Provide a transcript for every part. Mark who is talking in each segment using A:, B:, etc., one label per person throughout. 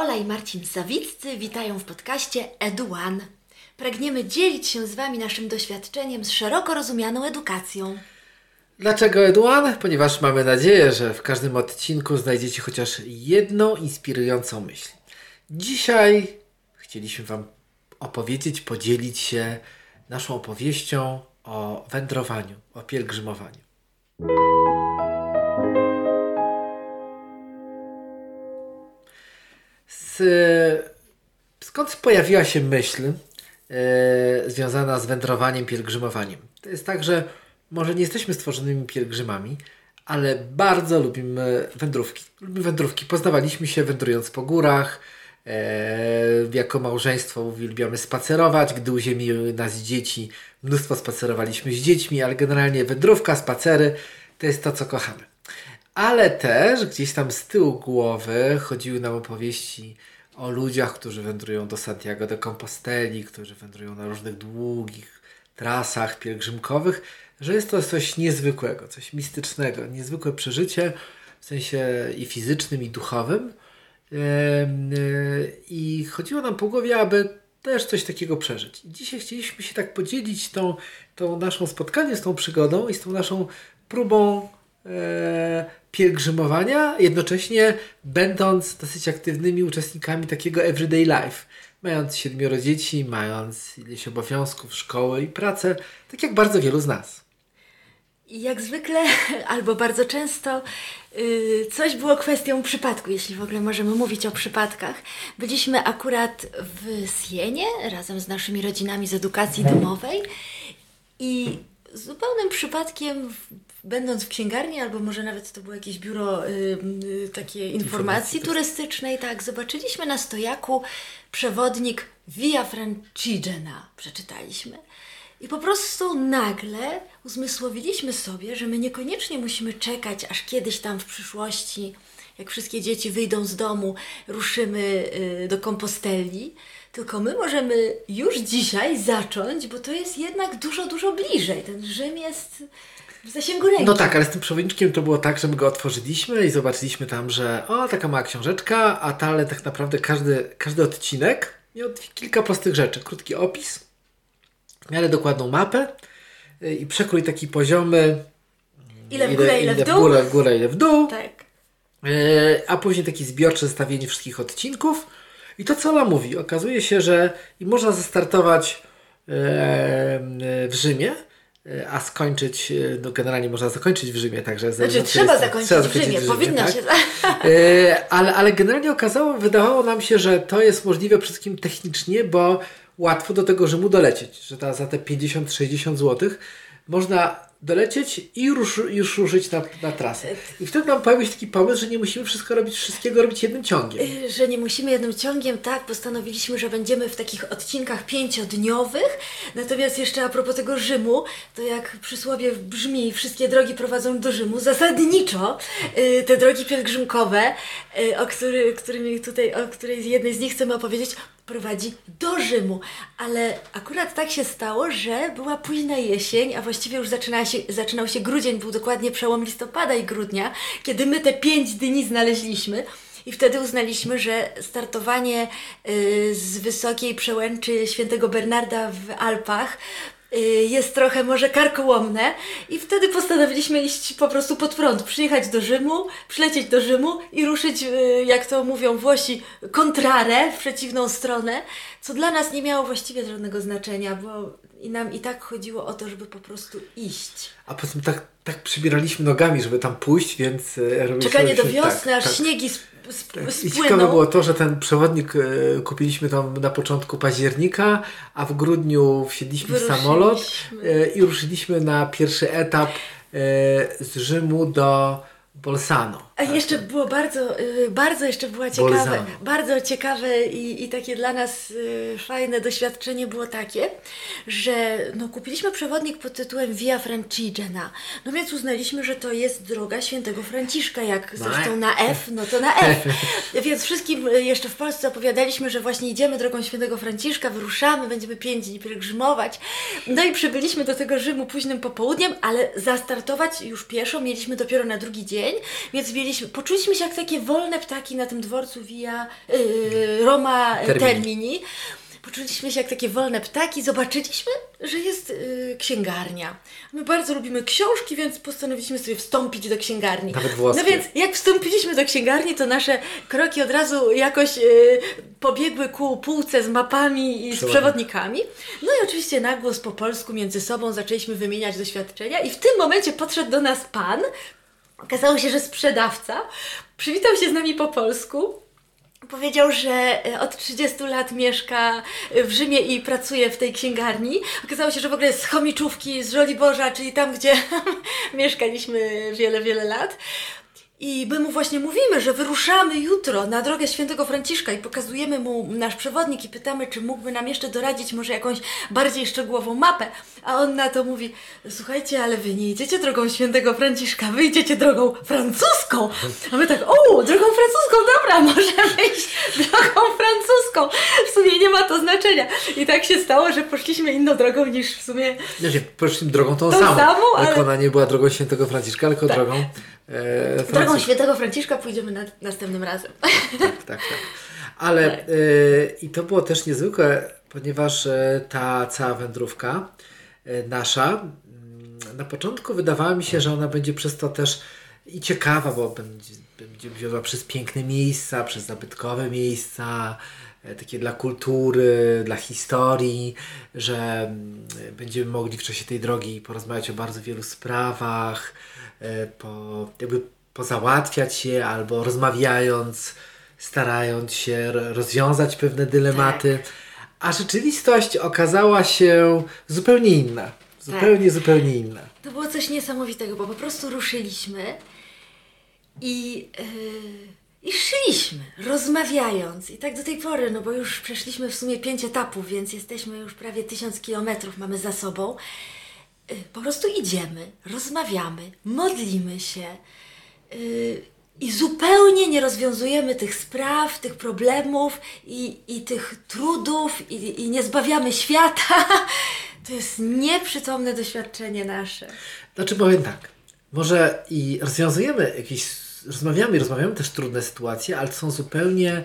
A: Ola i Marcin Sawiccy witają w podcaście EduOne. Pragniemy dzielić się z Wami naszym doświadczeniem z szeroko rozumianą edukacją.
B: Dlaczego Eduan? Ponieważ mamy nadzieję, że w każdym odcinku znajdziecie chociaż jedną inspirującą myśl. Dzisiaj chcieliśmy Wam opowiedzieć, podzielić się naszą opowieścią o wędrowaniu, o pielgrzymowaniu. Skąd pojawiła się myśl e, związana z wędrowaniem, pielgrzymowaniem? To jest tak, że może nie jesteśmy stworzonymi pielgrzymami, ale bardzo lubimy wędrówki. Lubimy wędrówki. Poznawaliśmy się wędrując po górach. E, jako małżeństwo uwielbiamy spacerować. Gdy uziemiły nas dzieci, mnóstwo spacerowaliśmy z dziećmi, ale generalnie wędrówka, spacery to jest to, co kochamy. Ale też gdzieś tam z tyłu głowy chodziły nam opowieści o ludziach, którzy wędrują do Santiago de Composteli, którzy wędrują na różnych długich trasach pielgrzymkowych, że jest to coś niezwykłego, coś mistycznego, niezwykłe przeżycie w sensie i fizycznym, i duchowym. I chodziło nam po głowie, aby też coś takiego przeżyć. I dzisiaj chcieliśmy się tak podzielić tą, tą naszą spotkaniem z tą przygodą i z tą naszą próbą e, pielgrzymowania, jednocześnie będąc dosyć aktywnymi uczestnikami takiego everyday life. Mając siedmioro dzieci, mając ileś obowiązków, szkoły i pracę, tak jak bardzo wielu z nas.
A: Jak zwykle, albo bardzo często, yy, coś było kwestią przypadku, jeśli w ogóle możemy mówić o przypadkach. Byliśmy akurat w Sienie razem z naszymi rodzinami z edukacji domowej i zupełnym przypadkiem, będąc w księgarni, albo może nawet to było jakieś biuro y, y, takiej informacji turystycznej, tak, zobaczyliśmy na stojaku przewodnik Via Francigena, przeczytaliśmy. I po prostu nagle uzmysłowiliśmy sobie, że my niekoniecznie musimy czekać, aż kiedyś tam w przyszłości, jak wszystkie dzieci wyjdą z domu, ruszymy y, do komposteli, tylko my możemy już dzisiaj zacząć, bo to jest jednak dużo, dużo bliżej. Ten Rzym jest w zasięgu ręki.
B: No tak, ale z tym przewodniczkiem to było tak, że my go otworzyliśmy i zobaczyliśmy tam, że o, taka mała książeczka, a ta, ale tak naprawdę każdy, każdy odcinek miał kilka prostych rzeczy. Krótki opis, w miarę dokładną mapę y, i przekrój taki poziomy.
A: Ile w górę, ile,
B: ile
A: w dół.
B: W górę, w górę, ile w dół.
A: Tak.
B: Y, A później taki zbiorcze zestawienie wszystkich odcinków. I to co ona mówi? Okazuje się, że i można zastartować e, w Rzymie, e, a skończyć, e, no generalnie można zakończyć w Rzymie, także
A: Znaczy trzeba zakończyć, trzeba zakończyć w Rzymie, powinno
B: tak?
A: się.
B: E, ale, ale generalnie okazało, wydawało nam się, że to jest możliwe przede wszystkim technicznie, bo łatwo do tego Rzymu dolecieć, że ta, za te 50-60 zł można dolecieć i już, już ruszyć na, na trasę. I wtedy nam pojawił się taki pomysł, że nie musimy wszystko robić, wszystkiego robić jednym ciągiem.
A: Y, Że nie musimy jednym ciągiem, tak, postanowiliśmy, że będziemy w takich odcinkach pięciodniowych. Natomiast jeszcze a propos tego Rzymu, to jak przysłowie brzmi, wszystkie drogi prowadzą do Rzymu, zasadniczo y, te drogi pielgrzymkowe, y, o który, którymi tutaj, o której jednej z nich chcemy opowiedzieć, prowadzi do Rzymu. Ale akurat tak się stało, że była późna jesień, a właściwie już zaczynała się, zaczynał się grudzień, był dokładnie przełom listopada i grudnia, kiedy my te pięć dni znaleźliśmy. I wtedy uznaliśmy, że startowanie y, z wysokiej przełęczy świętego Bernarda w Alpach jest trochę może karkołomne i wtedy postanowiliśmy iść po prostu pod prąd, przyjechać do Rzymu, przylecieć do Rzymu i ruszyć, y, jak to mówią Włosi, contrare w przeciwną stronę, co dla nas nie miało właściwie żadnego znaczenia, bo i nam i tak chodziło o to, żeby po prostu iść.
B: A poza tym tak, tak przybieraliśmy nogami, żeby tam pójść, więc e.
A: Czekanie do
B: tak,
A: wiosny, aż
B: tak.
A: śniegi sp- sp-
B: I
A: spłyną.
B: ciekawe było to, że ten przewodnik e, kupiliśmy tam na początku października, a w grudniu wsiedliśmy w samolot e, i ruszyliśmy na pierwszy etap e, z Rzymu do Bolzano.
A: A jeszcze było bardzo, y, bardzo jeszcze była ciekawe,
B: Bolzano.
A: bardzo ciekawe i, i takie dla nas y, fajne doświadczenie było takie, że no, kupiliśmy przewodnik pod tytułem Via Francigena, no więc uznaliśmy, że to jest droga świętego Franciszka, jak
B: Na
A: zresztą na F, no to na F. więc wszystkim y, jeszcze w Polsce opowiadaliśmy, że właśnie idziemy drogą świętego Franciszka, wyruszamy, będziemy pięć dni pielgrzymować. No i przybyliśmy do tego Rzymu późnym popołudniem, ale zastartować już pieszo mieliśmy dopiero na drugi dzień, dzień, więc mieliśmy, poczuliśmy się jak takie wolne ptaki na tym dworcu Via yy, Roma
B: Termini.
A: Termini. Poczuliśmy się jak takie wolne ptaki, zobaczyliśmy, że jest yy, księgarnia. My bardzo lubimy książki, więc postanowiliśmy sobie wstąpić do księgarni.
B: Nawet włoskie.
A: No więc jak wstąpiliśmy do księgarni, to nasze kroki od razu jakoś yy, pobiegły ku półce z mapami i z
B: Przewodnik.
A: przewodnikami. No i oczywiście na głos po polsku między sobą zaczęliśmy wymieniać doświadczenia i w tym momencie podszedł do nas pan. Okazało się, że sprzedawca. Przywitał się z nami po polsku. Powiedział, że e, od 30 lat mieszka w Rzymie i pracuje w tej księgarni. Okazało się, że w ogóle jest z Chomiczówki, z Żoliborza, czyli tam, gdzie mieszkaliśmy wiele, wiele lat. I my mu właśnie mówimy, że wyruszamy jutro na drogę świętego Franciszka i pokazujemy mu nasz przewodnik i pytamy, czy mógłby nam jeszcze doradzić może jakąś bardziej szczegółową mapę. A on na to mówi, słuchajcie, ale wy nie idziecie drogą świętego Franciszka, wy idziecie drogą francuską. A my tak, o, drogą francuską, dobra, możemy iść drogą francuską. W sumie nie ma to znaczenia. I tak się stało, że poszliśmy inną drogą niż w sumie
B: Znaczy, poszli drogą tą,
A: Tą
B: samą,
A: samą,
B: tylko
A: ale-
B: ona nie była drogą świętego Franciszka, tylko
A: Tak.
B: drogą e,
A: drogą
B: Franciszka.
A: świętego Franciszka pójdziemy na, następnym razem.
B: tak, tak, tak. Ale
A: Tak.
B: y, i to było też niezwykłe, ponieważ y, ta cała wędrówka nasza, mm, na początku wydawało mi się, że ona będzie przez to też i ciekawa, bo będzie, będzie wiodła przez piękne miejsca, przez zabytkowe miejsca, e, takie dla kultury, dla historii, że mm, będziemy mogli w czasie tej drogi porozmawiać o bardzo wielu sprawach, e, po, jakby pozałatwiać je albo rozmawiając, starając się rozwiązać pewne dylematy. A rzeczywistość okazała się zupełnie inna. Zupełnie, zupełnie inna.
A: To było coś niesamowitego, bo po prostu ruszyliśmy i, yy, i szliśmy, rozmawiając. I tak do tej pory, no bo już przeszliśmy w sumie pięć etapów, więc jesteśmy już prawie tysiąc kilometrów mamy za sobą. Yy, po prostu idziemy, rozmawiamy, modlimy się. Yy, i zupełnie nie rozwiązujemy tych spraw, tych problemów i, i tych trudów i, i nie zbawiamy świata. To jest nieprzytomne doświadczenie nasze.
B: Znaczy powiem tak, może i rozwiązujemy jakieś, rozmawiamy, rozmawiamy też trudne sytuacje, ale to są zupełnie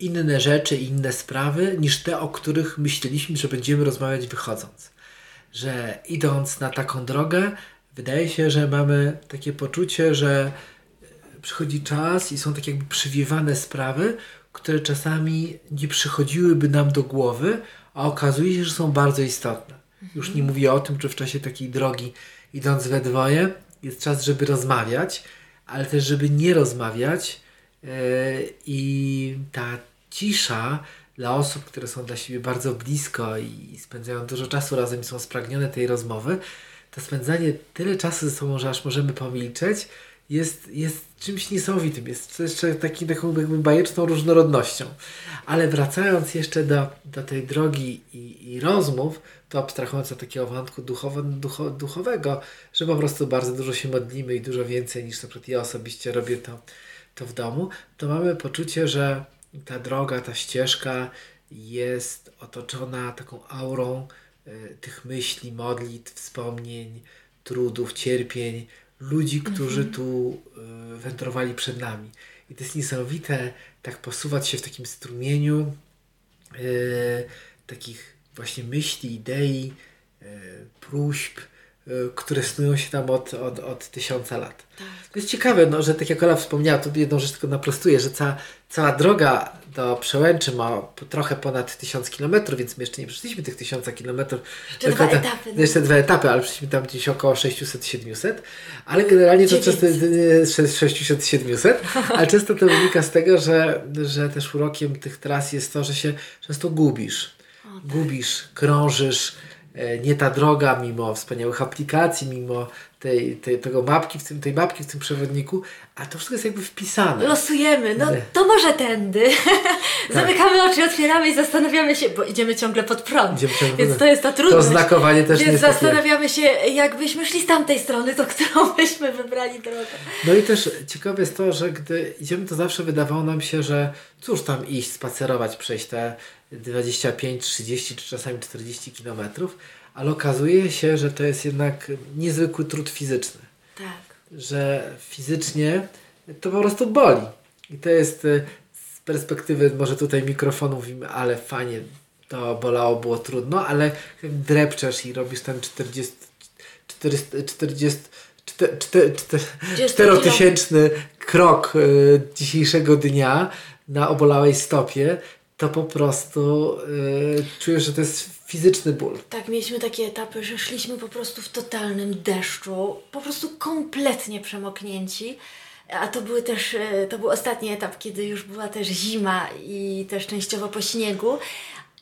B: inne rzeczy inne sprawy niż te, o których myśleliśmy, że będziemy rozmawiać wychodząc. Że idąc na taką drogę, wydaje się, że mamy takie poczucie, że przychodzi czas i są tak jakby przywiewane sprawy, które czasami nie przychodziłyby nam do głowy, a okazuje się, że są bardzo istotne. Już nie mówię o tym, że w czasie takiej drogi, idąc we dwoje, jest czas, żeby rozmawiać, ale też, żeby nie rozmawiać yy, i ta cisza dla osób, które są dla siebie bardzo blisko i spędzają dużo czasu razem i są spragnione tej rozmowy, to spędzanie tyle czasu ze sobą, że aż możemy pomilczeć, jest, jest czymś niesamowitym, jest jeszcze taki, taką jakby bajeczną różnorodnością. Ale wracając jeszcze do, do tej drogi i, i rozmów, to abstrahując od takiego wątku duchowo, ducho, duchowego, że po prostu bardzo dużo się modlimy i dużo więcej niż na przykład ja osobiście robię to, to w domu, to mamy poczucie, że ta droga, ta ścieżka jest otoczona taką aurą y, tych myśli, modlitw, wspomnień, trudów, cierpień, ludzi, którzy tu y, wędrowali przed nami. I to jest niesamowite, tak posuwać się w takim strumieniu y, takich właśnie myśli, idei, y, próśb, które snują się tam od, od, od tysiąca lat. To jest ciekawe, no, że tak jak Ola wspomniała, tu jedną rzecz tylko naprostuję, że cała, cała droga do Przełęczy ma trochę ponad tysiąc kilometrów, więc my jeszcze nie przeszliśmy tych tysiąca kilometrów.
A: Jeszcze dwa etapy, no.
B: Jeszcze dwa etapy, ale przeszliśmy tam gdzieś około 600-700, ale generalnie to często 600-700, ale często to wynika z tego, że, że też urokiem tych tras jest to, że się często gubisz. Gubisz, krążysz, nie ta droga, mimo wspaniałych aplikacji, mimo tej, tej, tego mapki w tym, tej mapki w tym przewodniku, a to wszystko jest jakby wpisane.
A: Losujemy, no
B: Nie.
A: to może tędy. Zamykamy oczy, otwieramy i zastanawiamy się, bo idziemy ciągle pod prąd.
B: Idziemy ciągle
A: Więc to jest ta trudność.
B: To znakowanie też nie
A: Więc
B: takie-
A: zastanawiamy się, jakbyśmy szli z tamtej strony, to którą byśmy wybrali drogę.
B: No i też ciekawe jest to, że gdy idziemy, to zawsze wydawało nam się, że cóż tam iść, spacerować, przejść te 25, 30 czy czasami 40 kilometrów, ale okazuje się, że to jest jednak niezwykły trud fizyczny.
A: Tak.
B: że fizycznie to po prostu boli. I to jest y, z perspektywy, może tutaj mikrofonu mówimy, ale fajnie to bolało, było trudno, ale jak drepczesz i robisz ten 40, 400, 40 czterotysięczny krok y, dzisiejszego dnia na obolałej stopie, to po prostu y, czujesz, że to jest fizyczny ból.
A: Tak, mieliśmy takie etapy, że szliśmy po prostu w totalnym deszczu, po prostu kompletnie przemoknięci. A to były też, y, to był ostatni etap, kiedy już była też zima i też częściowo po śniegu.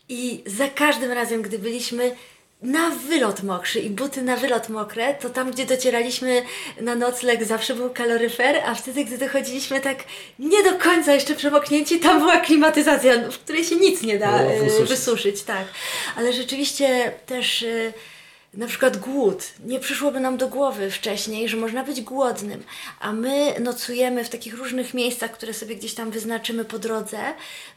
A: I za każdym razem, gdy byliśmy na wylot mokrzy i buty na wylot mokre, to tam, gdzie docieraliśmy na nocleg, zawsze był kaloryfer, a wtedy, gdy dochodziliśmy tak nie do końca jeszcze przemoknięci, tam była klimatyzacja, w której się nic nie da
B: No,
A: e,
B: wysuszyć.
A: wysuszyć, tak. Ale rzeczywiście też e, na przykład głód. Nie przyszłoby nam do głowy wcześniej, że można być głodnym, a my nocujemy w takich różnych miejscach, które sobie gdzieś tam wyznaczymy po drodze.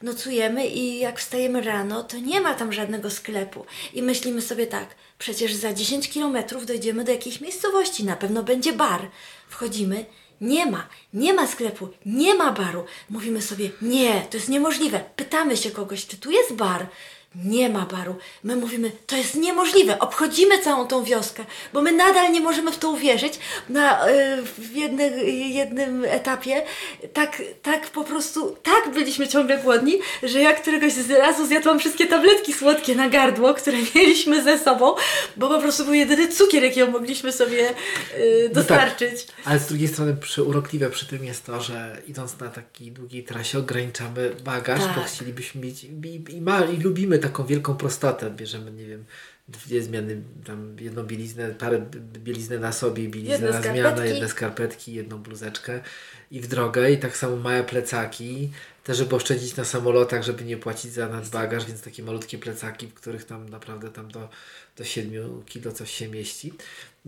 A: Nocujemy i jak wstajemy rano, to nie ma tam żadnego sklepu. I myślimy sobie tak, przecież za 10 kilometrów dojdziemy do jakiejś miejscowości, na pewno będzie bar. Wchodzimy, nie ma, nie ma sklepu, nie ma baru. Mówimy sobie, nie, to jest niemożliwe. Pytamy się kogoś, czy tu jest bar. Nie ma baru. My mówimy, to jest niemożliwe. Obchodzimy całą tą wioskę, bo my nadal nie możemy w to uwierzyć. Na, y, w jednym, jednym etapie tak, tak po prostu, tak byliśmy ciągle głodni, że ja któregoś z razu zjadłam wszystkie tabletki słodkie na gardło, które mieliśmy ze sobą, bo po prostu był jedyny cukier, jakiego mogliśmy sobie dostarczyć.
B: tak, ale z drugiej strony przy, urokliwe przy tym jest to, że idąc na takiej długiej trasie ograniczamy bagaż,
A: Tak.
B: bo chcielibyśmy mieć i, i, ma, i lubimy taką wielką prostotę. Bierzemy, nie wiem, dwie zmiany, tam jedną bieliznę, parę bieliznę na sobie, bieliznę
A: Jedne
B: na zmianę, jedne skarpetki, jedną bluzeczkę i w drogę i tak samo małe plecaki, też żeby oszczędzić na samolotach, żeby nie płacić za nadbagaż, więc takie malutkie plecaki, w których tam naprawdę tam do, do 7 kilo coś się mieści.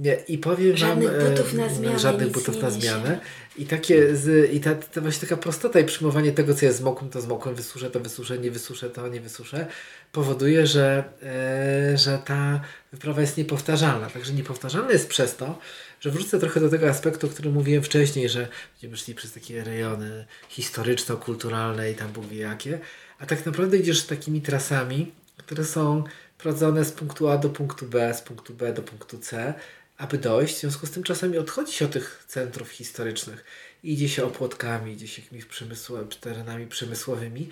B: Nie, I powiem
A: Żadnych
B: wam, e,
A: butów na zmianę,
B: żadnych butów na zmianę. I takie z, i ta, ta właśnie taka prostota i przyjmowanie tego, co jest zmokłym, to zmokłym, wysuszę, to wysuszę, nie wysuszę, to nie wysuszę, powoduje, że, e, że ta wyprawa jest niepowtarzalna. Także niepowtarzalna jest przez to, że wrócę trochę do tego aspektu, o którym mówiłem wcześniej, że będziemy szli przez takie rejony historyczno-kulturalne i tam Bóg wie jakie, a tak naprawdę idziesz takimi trasami, które są prowadzone z punktu A do punktu B, z punktu B do punktu C, aby dojść. W związku z tym czasami odchodzi się od tych centrów historycznych. Idzie się opłotkami, idzie się jakimiś przemysło, terenami przemysłowymi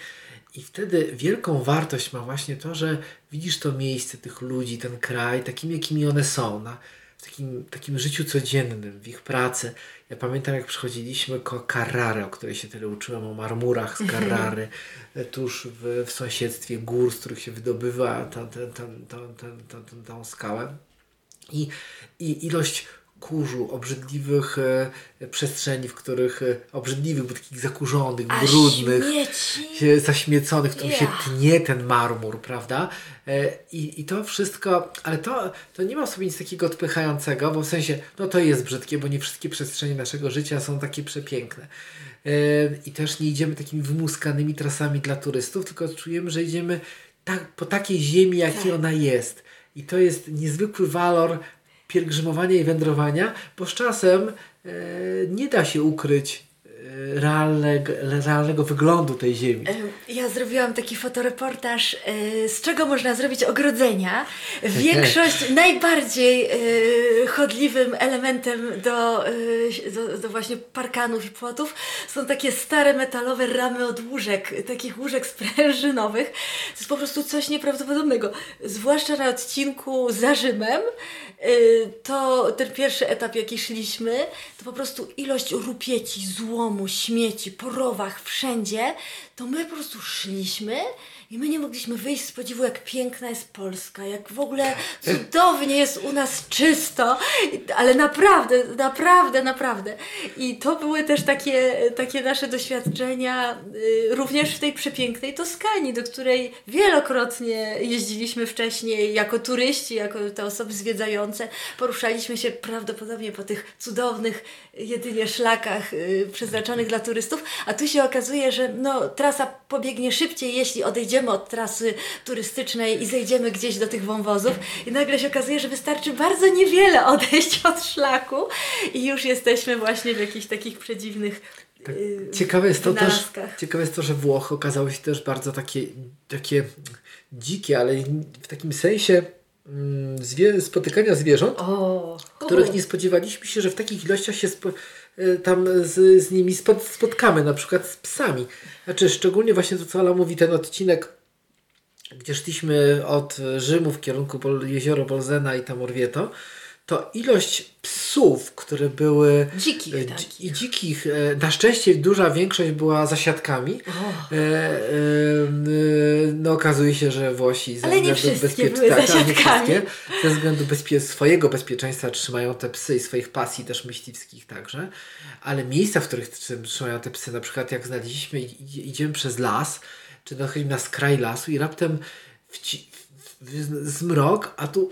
B: i wtedy wielką wartość ma właśnie to, że widzisz to miejsce, tych ludzi, ten kraj, takimi jakimi one są, na, w takim, takim życiu codziennym, w ich pracy. Ja pamiętam jak przychodziliśmy ko Carrary, o której się tyle uczyłem, o marmurach z Carrary, tuż w, w sąsiedztwie gór, z których się wydobywa tę skałę. I, I ilość kurzu, obrzydliwych e, przestrzeni, w których e, obrzydliwych, bo takich zakurzonych,
A: A
B: brudnych,
A: śmieci.
B: się, zaśmieconych, w którym się
A: Ja.
B: tnie ten marmur, prawda? E, I, I to wszystko, ale to, to nie ma w sobie nic takiego odpychającego, bo w sensie, no to jest brzydkie, bo nie wszystkie przestrzenie naszego życia są takie przepiękne. E, I też nie idziemy takimi wymuskanymi trasami dla turystów, tylko czujemy, że idziemy tak, po takiej ziemi, jakiej
A: Tak.
B: ona jest. I to jest niezwykły walor pielgrzymowania i wędrowania, bo z czasem e, nie da się ukryć realnego, realnego wyglądu tej ziemi.
A: E, Ja zrobiłam taki fotoreportaż, e, z czego można zrobić ogrodzenia. Większość najbardziej e, chodliwym elementem do, e, do, do właśnie parkanów i płotów są takie stare metalowe ramy od łóżek, takich łóżek sprężynowych. To jest po prostu coś nieprawdopodobnego. Zwłaszcza na odcinku za Rzymem, e, to ten pierwszy etap, jaki szliśmy, to po prostu ilość rupieci, złomu, śmieci, po rowach, wszędzie, to my po prostu szliśmy i my nie mogliśmy wyjść z podziwu, jak piękna jest Polska, jak w ogóle cudownie jest u nas czysto, ale naprawdę, naprawdę, naprawdę. I to były też takie, takie nasze doświadczenia y, również w tej przepięknej Toskanii, do której wielokrotnie jeździliśmy wcześniej jako turyści, jako te osoby zwiedzające. Poruszaliśmy się prawdopodobnie po tych cudownych jedynie szlakach y, przez przeznaczonych dla turystów, a tu się okazuje, że no, trasa pobiegnie szybciej, jeśli odejdziemy od trasy turystycznej i zejdziemy gdzieś do tych wąwozów i nagle się okazuje, że wystarczy bardzo niewiele odejść od szlaku i już jesteśmy właśnie w jakichś takich przedziwnych yy,
B: Ciekawe jest to też, ciekawe jest to, że Włochy okazały się też bardzo takie, takie dzikie, ale w takim sensie mm, zwie, spotykania zwierząt,
A: O,
B: których nie spodziewaliśmy się, że w takich ilościach się spo, tam z, z nimi spot, spotkamy, na przykład z psami. Znaczy, szczególnie właśnie to, co Ala mówi, ten odcinek, gdzie szliśmy od Rzymu w kierunku jezioro Bolzena i tam Orvieto, to ilość psów, które były
A: Dzikich
B: e, i dzikich, e, na szczęście duża większość była zasiadkami.
A: O.
B: E, e, e, no okazuje się, że Włosi ze
A: Ale nie
B: względu bezpiecz-
A: były
B: tak, tak, nie ze względu bezpie- swojego bezpieczeństwa trzymają te psy i swoich pasji też myśliwskich także. Ale miejsca, w których trzy- trzymają te psy, na przykład jak znaleźliśmy, i- idziemy przez las, czy dochodzimy na skraj lasu i raptem wci- w, w, zmrok, a tu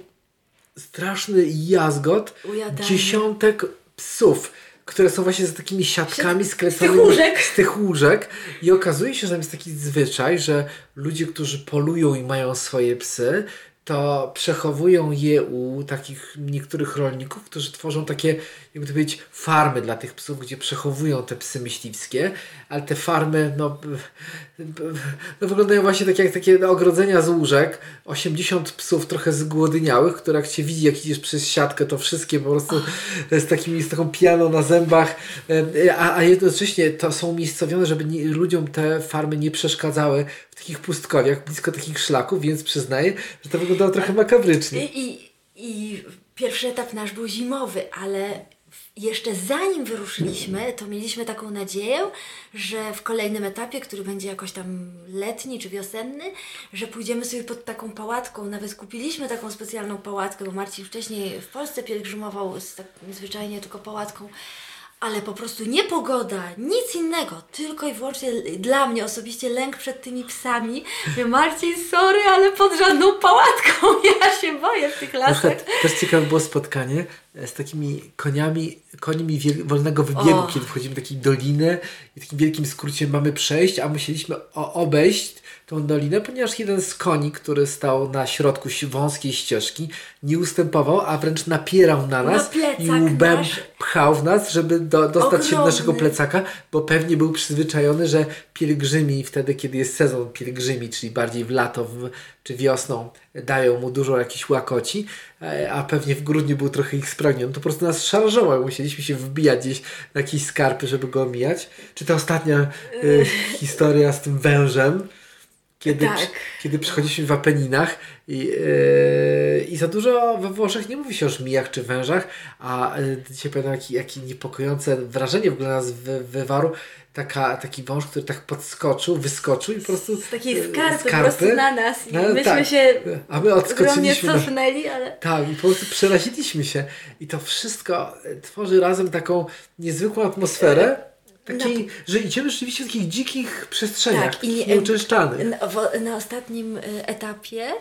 B: straszny jazgot
A: Ujadanie.
B: dziesiątek psów, które są właśnie za takimi siatkami skleconymi
A: łóżek.
B: z tych łóżek i okazuje się, że tam jest taki zwyczaj, że ludzie, którzy polują i mają swoje psy, to przechowują je u takich niektórych rolników, którzy tworzą takie, jakby to powiedzieć, farmy dla tych psów, gdzie przechowują te psy myśliwskie, ale te farmy, no, no wyglądają właśnie tak jak takie ogrodzenia z łóżek, 80 psów trochę zgłodyniałych, które jak cię widzi, jak idziesz przez siatkę, to wszystkie po prostu z, takimi, z taką pianą na zębach, e, a, a jednocześnie to są umiejscowione, żeby nie, ludziom te farmy nie przeszkadzały w takich pustkowiach, blisko takich szlaków, więc przyznaję, że to wyglądało trochę makabrycznie.
A: I, i, I pierwszy etap nasz był zimowy, ale jeszcze zanim wyruszyliśmy, to mieliśmy taką nadzieję, że w kolejnym etapie, który będzie jakoś tam letni czy wiosenny, że pójdziemy sobie pod taką pałatką. Nawet kupiliśmy taką specjalną pałatkę, bo Marcin wcześniej w Polsce pielgrzymował z tak zwyczajnie tylko pałatką. Ale po prostu nie pogoda, nic innego, tylko i wyłącznie dla mnie osobiście lęk przed tymi psami. Mówię, Marcin, sorry, ale pod żadną pałatką ja się boję w tych lasach.
B: też ciekawe było spotkanie z takimi koniami, końmi wolnego wybiegu,
A: O.
B: kiedy wchodzimy w taką dolinę i w takim wielkim skrócie mamy przejść, a musieliśmy obejść tą dolinę, ponieważ jeden z koni, który stał na środku wąskiej ścieżki, nie ustępował, a wręcz napierał na nas
A: plecak
B: i łbem
A: nasz.
B: pchał w nas, żeby do, dostać się do
A: Ogromny.
B: naszego plecaka, bo pewnie był przyzwyczajony, że pielgrzymi wtedy, kiedy jest sezon pielgrzymi, czyli bardziej w lato w, czy wiosną, dają mu dużo jakichś łakoci, e, a pewnie w grudniu był trochę ich spragniony, to po prostu nas szarżował. Musieliśmy się wbijać gdzieś na jakieś skarpy, żeby go omijać. Czy ta ostatnia e, historia z tym wężem, kiedy,
A: Tak.
B: przy- kiedy przychodziliśmy w Apeninach i, e, i za dużo we Włoszech nie mówi się o żmijach czy wężach, a e, dzisiaj pamiętam jakie jaki niepokojące wrażenie w ogóle nas wy, wywarł taka, taki wąż, który tak podskoczył, wyskoczył i po prostu
A: Z takiej
B: e,
A: skarpy, po prostu na nas. I
B: No,
A: myśmy
B: tak.
A: się
B: a my
A: ogromnie
B: odskoczyliśmy.
A: cofnęli, ale
B: tak, i po prostu przeraziliśmy się. I to wszystko tworzy razem taką niezwykłą atmosferę. Takiej, że idziemy rzeczywiście w takich dzikich przestrzeniach,
A: Tak, i
B: nieuczęszczanych.
A: na, na ostatnim y, etapie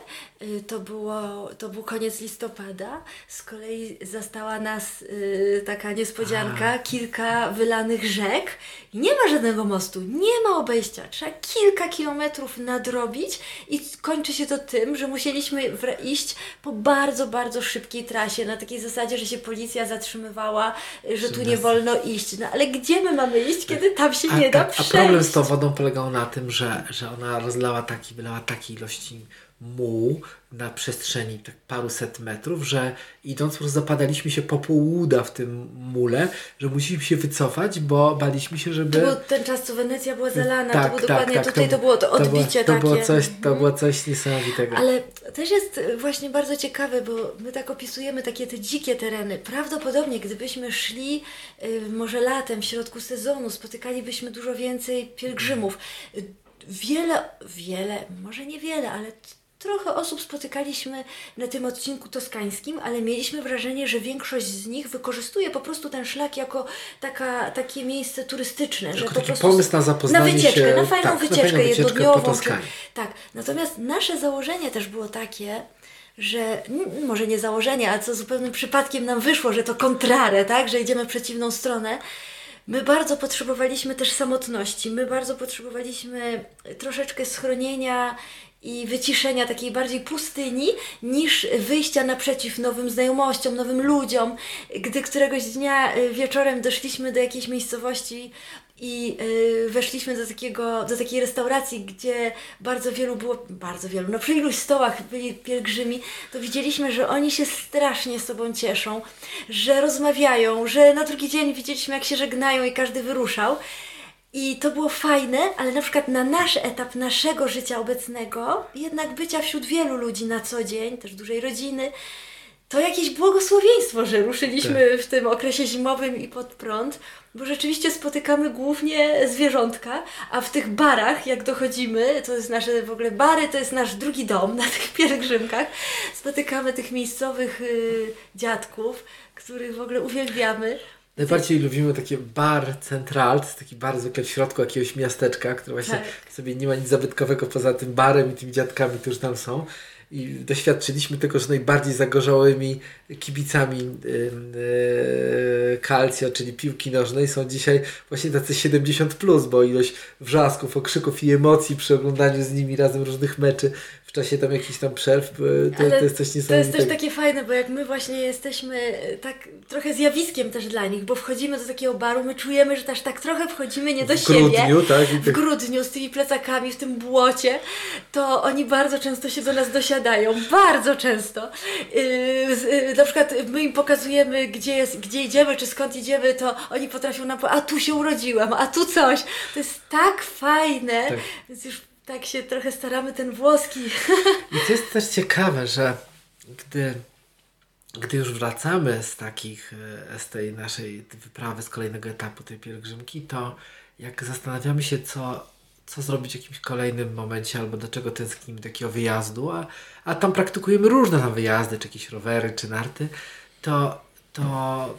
A: to, było, to był koniec listopada. Z kolei zastała nas y, taka niespodzianka, kilka wylanych rzek. Nie ma żadnego mostu, nie ma obejścia. Trzeba kilka kilometrów nadrobić i kończy się to tym, że musieliśmy iść po bardzo, bardzo szybkiej trasie, na takiej zasadzie, że się policja zatrzymywała, y, że tu nie wolno iść. No ale gdzie my mamy iść, kiedy tam się
B: A,
A: nie da
B: a
A: przejść?
B: problem z tą wodą polegał na tym, że, że ona rozlała taki, wylała takiej ilości mułu na przestrzeni tak paruset metrów, że idąc po prostu zapadaliśmy się po pół łuda w tym mule, że musieliśmy się wycofać, bo baliśmy się, żeby...
A: To był ten czas, co Wenecja była zalana,
B: Tak,
A: to było
B: tak,
A: dokładnie
B: tak,
A: tutaj, to, było to
B: było-
A: odbicie
B: to
A: takie.
B: Było coś, to było coś niesamowitego.
A: Ale też jest y, właśnie bardzo ciekawe, bo my tak opisujemy takie te dzikie tereny. Prawdopodobnie, gdybyśmy szli y, może latem, w środku sezonu, spotykalibyśmy dużo więcej pielgrzymów. Y, Wiele, wiele, może niewiele, ale trochę osób spotykaliśmy na tym odcinku toskańskim, ale mieliśmy wrażenie, że większość z nich wykorzystuje po prostu ten szlak jako taka, takie miejsce turystyczne. że
B: Jako
A: po
B: taki
A: prostu
B: pomysł na zapoznanie
A: na wycieczkę,
B: się-
A: na fajną
B: tak, na
A: wycieczkę
B: fajną wycieczkę po
A: jednodniową. Czy, tak, natomiast nasze założenie też było takie, że może nie założenie, a co zupełnym przypadkiem nam wyszło, że to kontrare, tak, że idziemy w przeciwną stronę, My bardzo potrzebowaliśmy też samotności, my bardzo potrzebowaliśmy troszeczkę schronienia i wyciszenia takiej bardziej pustyni, niż wyjścia naprzeciw nowym znajomościom, nowym ludziom. Gdy któregoś dnia y, wieczorem doszliśmy do jakiejś miejscowości i y, weszliśmy do, takiego, do takiej restauracji, gdzie bardzo wielu było, bardzo wielu, no przy iluś stołach byli pielgrzymi, to widzieliśmy, że oni się strasznie sobą cieszą, że rozmawiają, że na drugi dzień widzieliśmy, jak się żegnają i każdy wyruszał. I to było fajne, ale na przykład na nasz etap naszego życia obecnego, jednak bycia wśród wielu ludzi na co dzień, też dużej rodziny, to jakieś błogosławieństwo, że ruszyliśmy w tym okresie zimowym i pod prąd, bo rzeczywiście spotykamy głównie zwierzątka, a w tych barach, jak dochodzimy, to jest nasze w ogóle bary, to jest nasz drugi dom na tych pielgrzymkach, spotykamy tych miejscowych y, dziadków, których w ogóle uwielbiamy.
B: Najbardziej lubimy takie bar central, to jest taki bar zwykle w środku jakiegoś miasteczka, które właśnie
A: Tak.
B: sobie nie ma nic zabytkowego poza tym barem i tymi dziadkami, którzy tam są. I doświadczyliśmy tego, że najbardziej zagorzałymi kibicami yy, Calcio, czyli piłki nożnej, są dzisiaj właśnie tacy 70+, plus, bo ilość wrzasków, okrzyków i emocji przy oglądaniu z nimi razem różnych meczy w czasie tam jakichś tam przerw, yy, to, to jest coś
A: To jest
B: niesamowitego.
A: też takie fajne, bo jak my właśnie jesteśmy e, tak trochę zjawiskiem też dla nich, bo wchodzimy do takiego baru, my czujemy, że też tak trochę wchodzimy nie do
B: w
A: siebie.
B: grudniu, tak?
A: W
B: tak
A: grudniu z tymi plecakami, w tym błocie, to oni bardzo często się do nas dosiadają. Bardzo często. Yy, z- yy, na przykład my im pokazujemy, gdzie, jest, gdzie idziemy, czy skąd idziemy, to oni potrafią nam powiedzieć, a tu się urodziłam, a tu coś. To jest tak fajne,
B: Tak.
A: więc już tak się trochę staramy ten włoski.
B: I to jest też ciekawe, że gdy, gdy już wracamy z takich, e, z tej naszej wyprawy, z kolejnego etapu tej pielgrzymki, to jak zastanawiamy się, co, co zrobić w jakimś kolejnym momencie, albo do czego tęsknimy do takiego wyjazdu, a, a tam praktykujemy różne tam wyjazdy, czy jakieś rowery, czy narty, to, to,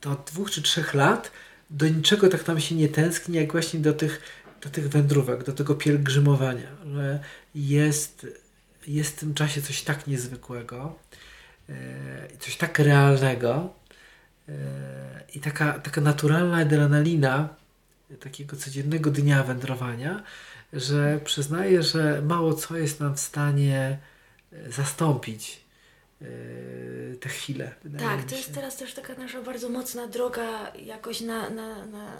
B: to od dwóch czy trzech lat do niczego tak nam się nie tęskni, jak właśnie do tych, do tych wędrówek, do tego pielgrzymowania, że jest, jest w tym czasie coś tak niezwykłego, e, coś tak realnego e, i taka, taka naturalna adrenalina takiego codziennego dnia wędrowania, że przyznaję, że mało co jest nam w stanie e, zastąpić e, te chwile.
A: Tak, to jest teraz też taka nasza bardzo mocna droga jakoś na, na, na,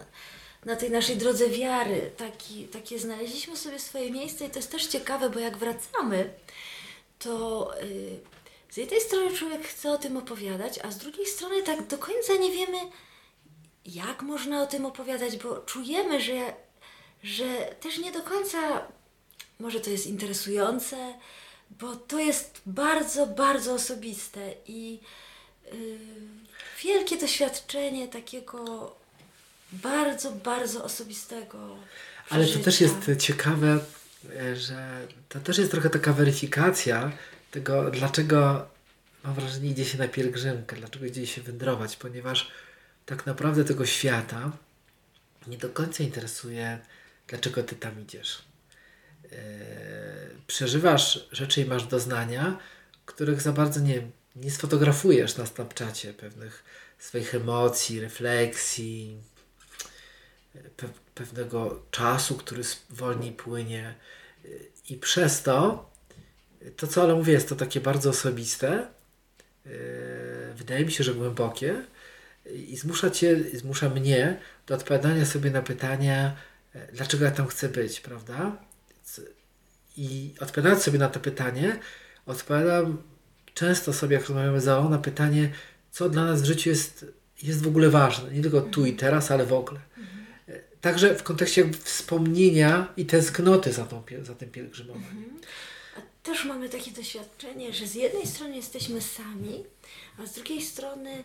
A: na tej naszej drodze wiary. Taki, takie znaleźliśmy sobie swoje miejsce i to jest też ciekawe, bo jak wracamy, to y, z jednej strony człowiek chce o tym opowiadać, a z drugiej strony tak do końca nie wiemy, jak można o tym opowiadać, bo czujemy, że, że też nie do końca może to jest interesujące, bo to jest bardzo, bardzo osobiste i y, wielkie doświadczenie takiego bardzo, bardzo osobistego.
B: Ale to też jest ciekawe, e, że to też jest trochę taka weryfikacja tego, dlaczego mam wrażenie idzie się na pielgrzymkę, dlaczego idzie się wędrować, ponieważ tak naprawdę tego świata nie do końca interesuje, dlaczego ty tam idziesz. E, przeżywasz rzeczy i masz doznania, których za bardzo nie, nie sfotografujesz na Snapchacie, pewnych swoich emocji, refleksji, pe- pewnego czasu, który wolniej płynie. Y, I przez to, to co ale mówię, jest to takie bardzo osobiste, yy, wydaje mi się, że głębokie i zmusza cię, zmusza mnie do odpowiadania sobie na pytanie, y, dlaczego ja tam chcę być, prawda? I odpowiadając sobie na to pytanie, odpowiadam często sobie, jak rozmawiamy z na pytanie, co dla nas w życiu jest, jest w ogóle ważne. Nie tylko tu i teraz, ale w ogóle. Także w kontekście wspomnienia i tęsknoty za, tą, za tym pielgrzymowaniem.
A: A też mamy takie doświadczenie, że z jednej strony jesteśmy sami, a z drugiej strony e,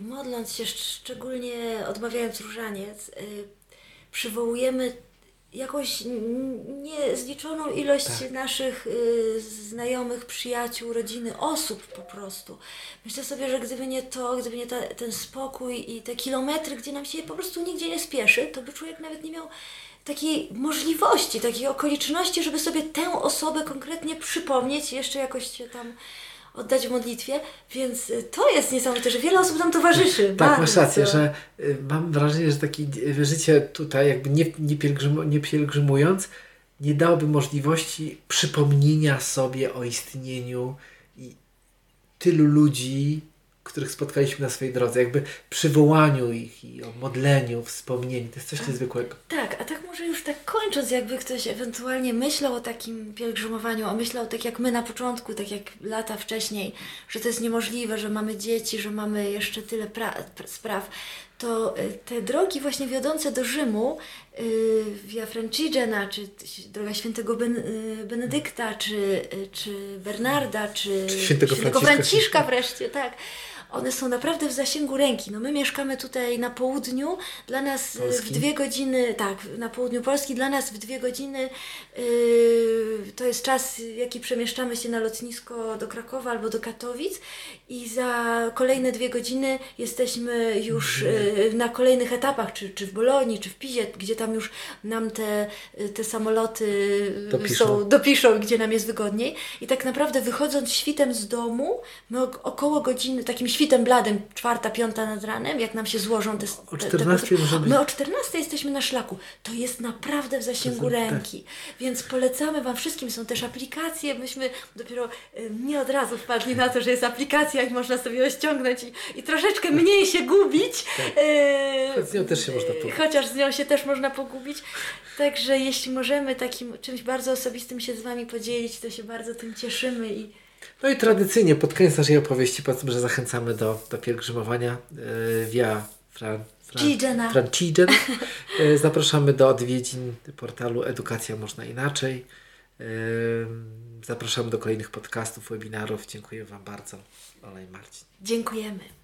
A: modląc się, szcz- szczególnie odmawiając różaniec, e, przywołujemy jakąś niezliczoną ilość
B: Tak.
A: naszych y, znajomych, przyjaciół, rodziny, osób po prostu. Myślę sobie, że gdyby nie to, gdyby nie ta, ten spokój i te kilometry, gdzie nam się po prostu nigdzie nie spieszy, to by człowiek nawet nie miał takiej możliwości, takiej okoliczności, żeby sobie tę osobę konkretnie przypomnieć, jeszcze jakoś się tam oddać w modlitwie, więc y, to jest niesamowite, że wiele osób nam towarzyszy.
B: Tak, masz rację, że y, mam wrażenie, że takie y, życie tutaj, jakby nie, nie, pielgrzym, nie pielgrzymując, nie dałoby możliwości przypomnienia sobie o istnieniu i tylu ludzi, których spotkaliśmy na swojej drodze, jakby przywołaniu ich i o modleniu, wspomnieniu. To jest coś niezwykłego.
A: Tak, a tak może już tak kończąc, jakby ktoś ewentualnie myślał o takim pielgrzymowaniu, a myślał tak jak my na początku, tak jak lata wcześniej, że to jest niemożliwe, że mamy dzieci, że mamy jeszcze tyle pra- pr- spraw, to y, te drogi właśnie wiodące do Rzymu, y, Via Francigena, czy droga świętego ben, y, Benedykta, czy, y, czy Bernarda, czy,
B: Czy świętego Franciszka.
A: Franciszka wreszcie, tak. One są naprawdę w zasięgu ręki. No my mieszkamy tutaj na południu, dla nas y, w
B: Polski?
A: dwie godziny, tak, na południu Polski, dla nas w dwie godziny yy, to jest czas, jaki przemieszczamy się na lotnisko do Krakowa albo do Katowic i za kolejne dwie godziny jesteśmy już yy, na kolejnych etapach, czy, czy w Bolonii, czy w Pizie, gdzie tam już nam te, te samoloty y,
B: Dopiszą.
A: są, dopiszą, gdzie nam jest wygodniej. I tak naprawdę wychodząc świtem z domu, my ok- około godziny, takim świtem bladym, czwarta, piąta nad ranem, jak nam się złożą te...
B: O
A: te- te
B: 14 możemy-
A: My o 14 jesteśmy na szlaku. To jest naprawdę w zasięgu
B: jest- tak.
A: ręki. Więc polecamy Wam wszystkim. Są też aplikacje. Myśmy dopiero y, nie od razu wpadli na to, że jest aplikacja i można sobie ją ściągnąć i, i troszeczkę mniej się gubić. Y,
B: Choć z nią też się można pogubić.
A: Chociaż z nią się też można pogubić. Także jeśli możemy takim czymś bardzo osobistym się z Wami podzielić, to się bardzo tym cieszymy i
B: No i tradycyjnie pod koniec naszej opowieści powiedzmy, że zachęcamy do, do pielgrzymowania yy, via Fran, Fran. Francigen. Yy, Zapraszamy do odwiedzin portalu Edukacja Można Inaczej. Yy, Zapraszamy do kolejnych podcastów, webinarów. Dziękuję Wam bardzo. Ola i Marcin.
A: dziękujemy.